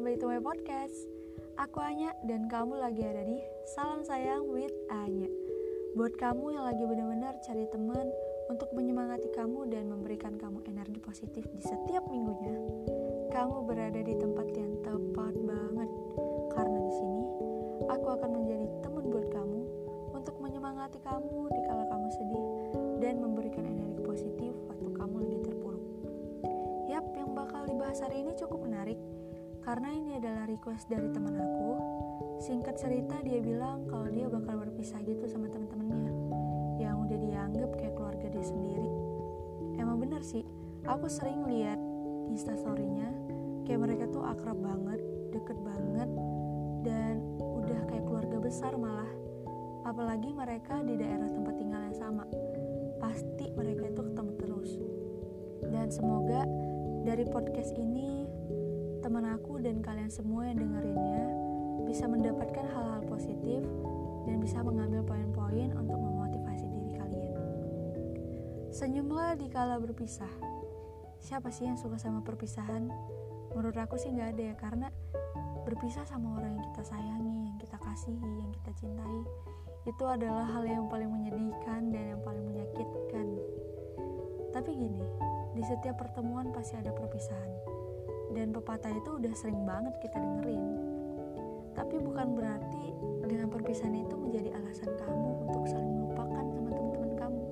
welcome back to my podcast. Aku Anya dan kamu lagi ada di Salam Sayang with Anya. Buat kamu yang lagi benar-benar cari teman untuk menyemangati kamu dan memberikan kamu energi positif di setiap minggunya, kamu berada di tempat yang tepat banget. Karena di sini aku akan menjadi teman buat kamu untuk menyemangati kamu di kala kamu sedih dan memberikan energi positif waktu kamu lagi terpuruk. Yap, yang bakal dibahas hari ini cukup menarik karena ini adalah request dari teman aku. Singkat cerita dia bilang kalau dia bakal berpisah gitu sama teman-temannya yang udah dianggap kayak keluarga dia sendiri. Emang bener sih, aku sering lihat instastorynya kayak mereka tuh akrab banget, deket banget, dan udah kayak keluarga besar malah. Apalagi mereka di daerah tempat tinggal yang sama. Pasti mereka itu ketemu terus. Dan semoga dari podcast ini teman aku dan kalian semua yang dengerinnya bisa mendapatkan hal-hal positif dan bisa mengambil poin-poin untuk memotivasi diri kalian. Senyumlah di kala berpisah. Siapa sih yang suka sama perpisahan? Menurut aku sih nggak ada ya karena berpisah sama orang yang kita sayangi, yang kita kasihi, yang kita cintai itu adalah hal yang paling menyedihkan dan yang paling menyakitkan. Tapi gini, di setiap pertemuan pasti ada perpisahan. Dan pepatah itu udah sering banget kita dengerin. Tapi bukan berarti dengan perpisahan itu menjadi alasan kamu untuk saling melupakan sama teman-teman kamu.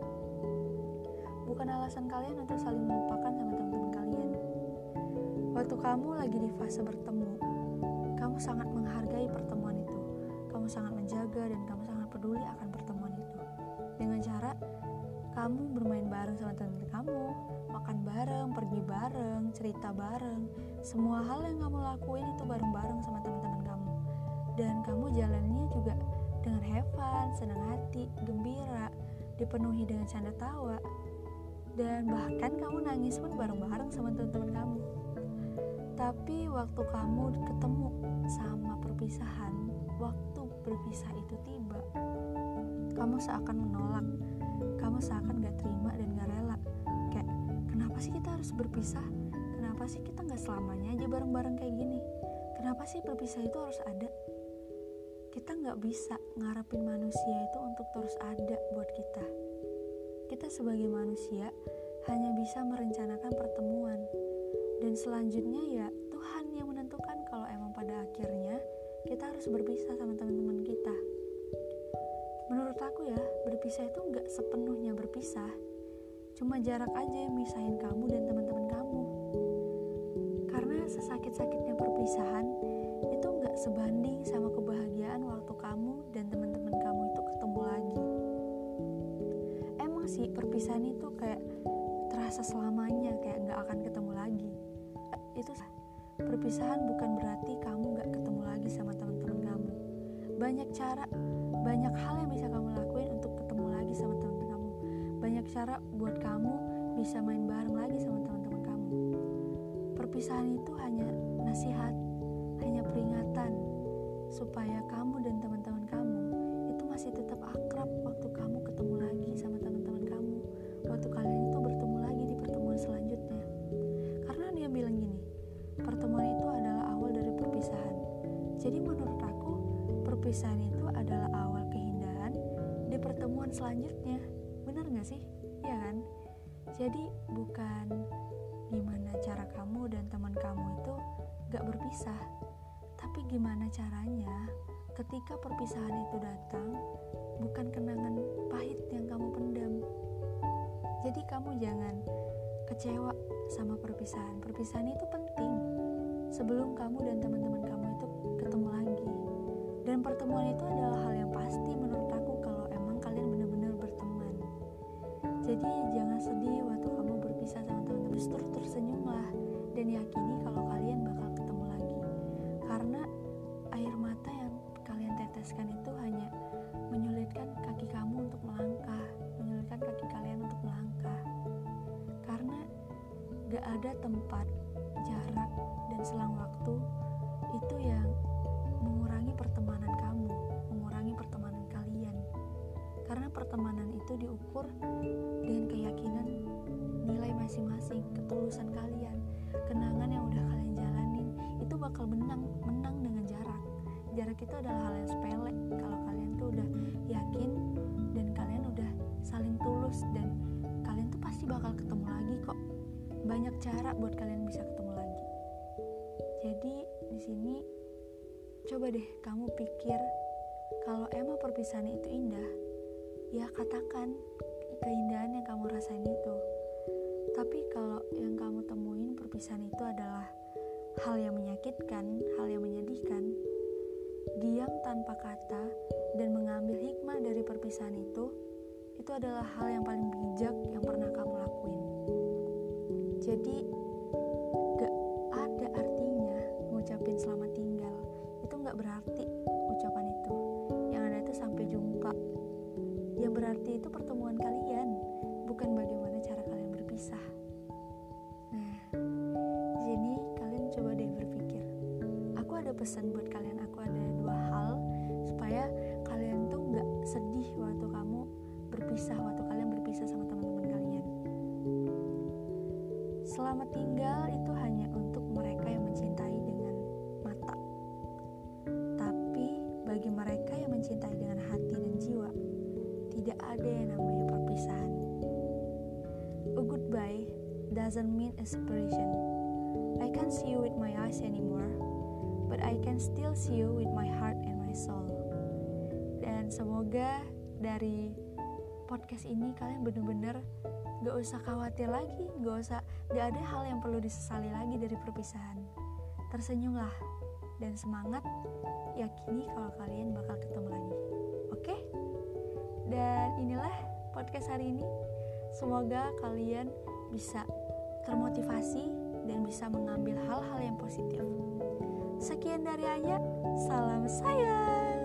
Bukan alasan kalian untuk saling melupakan sama teman-teman kalian. Waktu kamu lagi di fase bertemu, kamu sangat menghargai pertemuan itu. Kamu sangat menjaga dan kamu sangat peduli akan pertemuan itu. Dengan cara kamu bermain bareng sama teman-teman kamu, makan bareng, pergi bareng, cerita bareng. Semua hal yang kamu lakuin itu bareng-bareng sama teman-teman kamu. Dan kamu jalannya juga dengan have fun, senang hati, gembira, dipenuhi dengan canda tawa. Dan bahkan kamu nangis pun bareng-bareng sama teman-teman kamu. Tapi waktu kamu ketemu sama perpisahan, waktu berpisah itu tiba, kamu seakan menolak, kamu seakan gak terima dan gak rela. Kayak, kenapa sih kita harus berpisah? Kenapa sih kita gak selamanya aja bareng-bareng kayak gini? Kenapa sih berpisah itu harus ada? Kita gak bisa ngarepin manusia itu untuk terus ada buat kita. Kita sebagai manusia hanya bisa merencanakan pertemuan. Dan selanjutnya ya Tuhan yang menentukan kalau emang pada akhirnya kita harus berpisah sama teman-teman kita. Menurut aku ya, berpisah itu nggak sepenuhnya berpisah. Cuma jarak aja yang misahin kamu dan. Karena sesakit-sakitnya perpisahan itu nggak sebanding sama kebahagiaan waktu kamu dan teman-teman kamu itu ketemu lagi. Emang sih perpisahan itu kayak terasa selamanya kayak nggak akan ketemu lagi. Itu perpisahan bukan berarti kamu nggak ketemu lagi sama teman-teman kamu. Banyak cara, banyak hal yang bisa kamu lakuin untuk ketemu lagi sama teman-teman kamu. Banyak cara buat kamu bisa main bareng lagi sama teman-teman kamu. Perpisahan itu hanya nasihat, hanya peringatan supaya kamu dan teman-teman kamu itu masih tetap akrab waktu kamu ketemu lagi sama teman-teman kamu. Waktu kalian itu bertemu lagi di pertemuan selanjutnya. Karena dia bilang gini, pertemuan itu adalah awal dari perpisahan. Jadi menurut aku, perpisahan itu adalah awal keindahan di pertemuan selanjutnya. Bener gak sih? Ya kan? Jadi bukan gimana cara kamu dan teman kamu itu gak berpisah. Tapi gimana caranya ketika perpisahan itu datang, bukan kenangan pahit yang kamu pendam. Jadi kamu jangan kecewa sama perpisahan. Perpisahan itu penting sebelum kamu dan teman-teman kamu itu ketemu lagi. Dan pertemuan itu adalah hal yang pasti menurut aku kalau emang kalian benar-benar berteman. Jadi jangan sedih waktu gak ada tempat, jarak, dan selang waktu itu yang mengurangi pertemanan kamu, mengurangi pertemanan kalian. Karena pertemanan itu diukur dengan keyakinan nilai masing-masing, ketulusan kalian, kenangan yang udah kalian jalanin, itu bakal menang menang dengan jarak jarak itu adalah hal yang sepele banyak cara buat kalian bisa ketemu lagi jadi di sini coba deh kamu pikir kalau emang perpisahan itu indah ya katakan keindahan yang kamu rasain itu tapi kalau yang kamu temuin perpisahan itu adalah hal yang menyakitkan, hal yang menyedihkan, diam tanpa kata dan mengambil hikmah dari perpisahan itu, itu adalah hal yang paling bijak yang pernah kamu lakuin. Jadi, gak ada artinya ngucapin selamat tinggal. Itu gak berarti ucapan itu. Yang ada itu sampai jumpa. Yang berarti itu pertemuan kalian, bukan bagaimana cara kalian berpisah. Nah, kalian coba deh berpikir. Aku ada pesan buat kalian. Aku ada dua hal supaya kalian tuh nggak sedih waktu kamu berpisah, waktu kalian berpisah sama teman-teman Selamat tinggal itu hanya untuk mereka yang mencintai dengan mata. Tapi bagi mereka yang mencintai dengan hati dan jiwa, tidak ada yang namanya perpisahan. A goodbye doesn't mean a separation. I can't see you with my eyes anymore, but I can still see you with my heart and my soul. Dan semoga dari podcast ini kalian bener-bener gak usah khawatir lagi, gak usah, gak ada hal yang perlu disesali lagi dari perpisahan. Tersenyumlah dan semangat, yakini kalau kalian bakal ketemu lagi. Oke? Dan inilah podcast hari ini. Semoga kalian bisa termotivasi dan bisa mengambil hal-hal yang positif. Sekian dari Anya, salam sayang.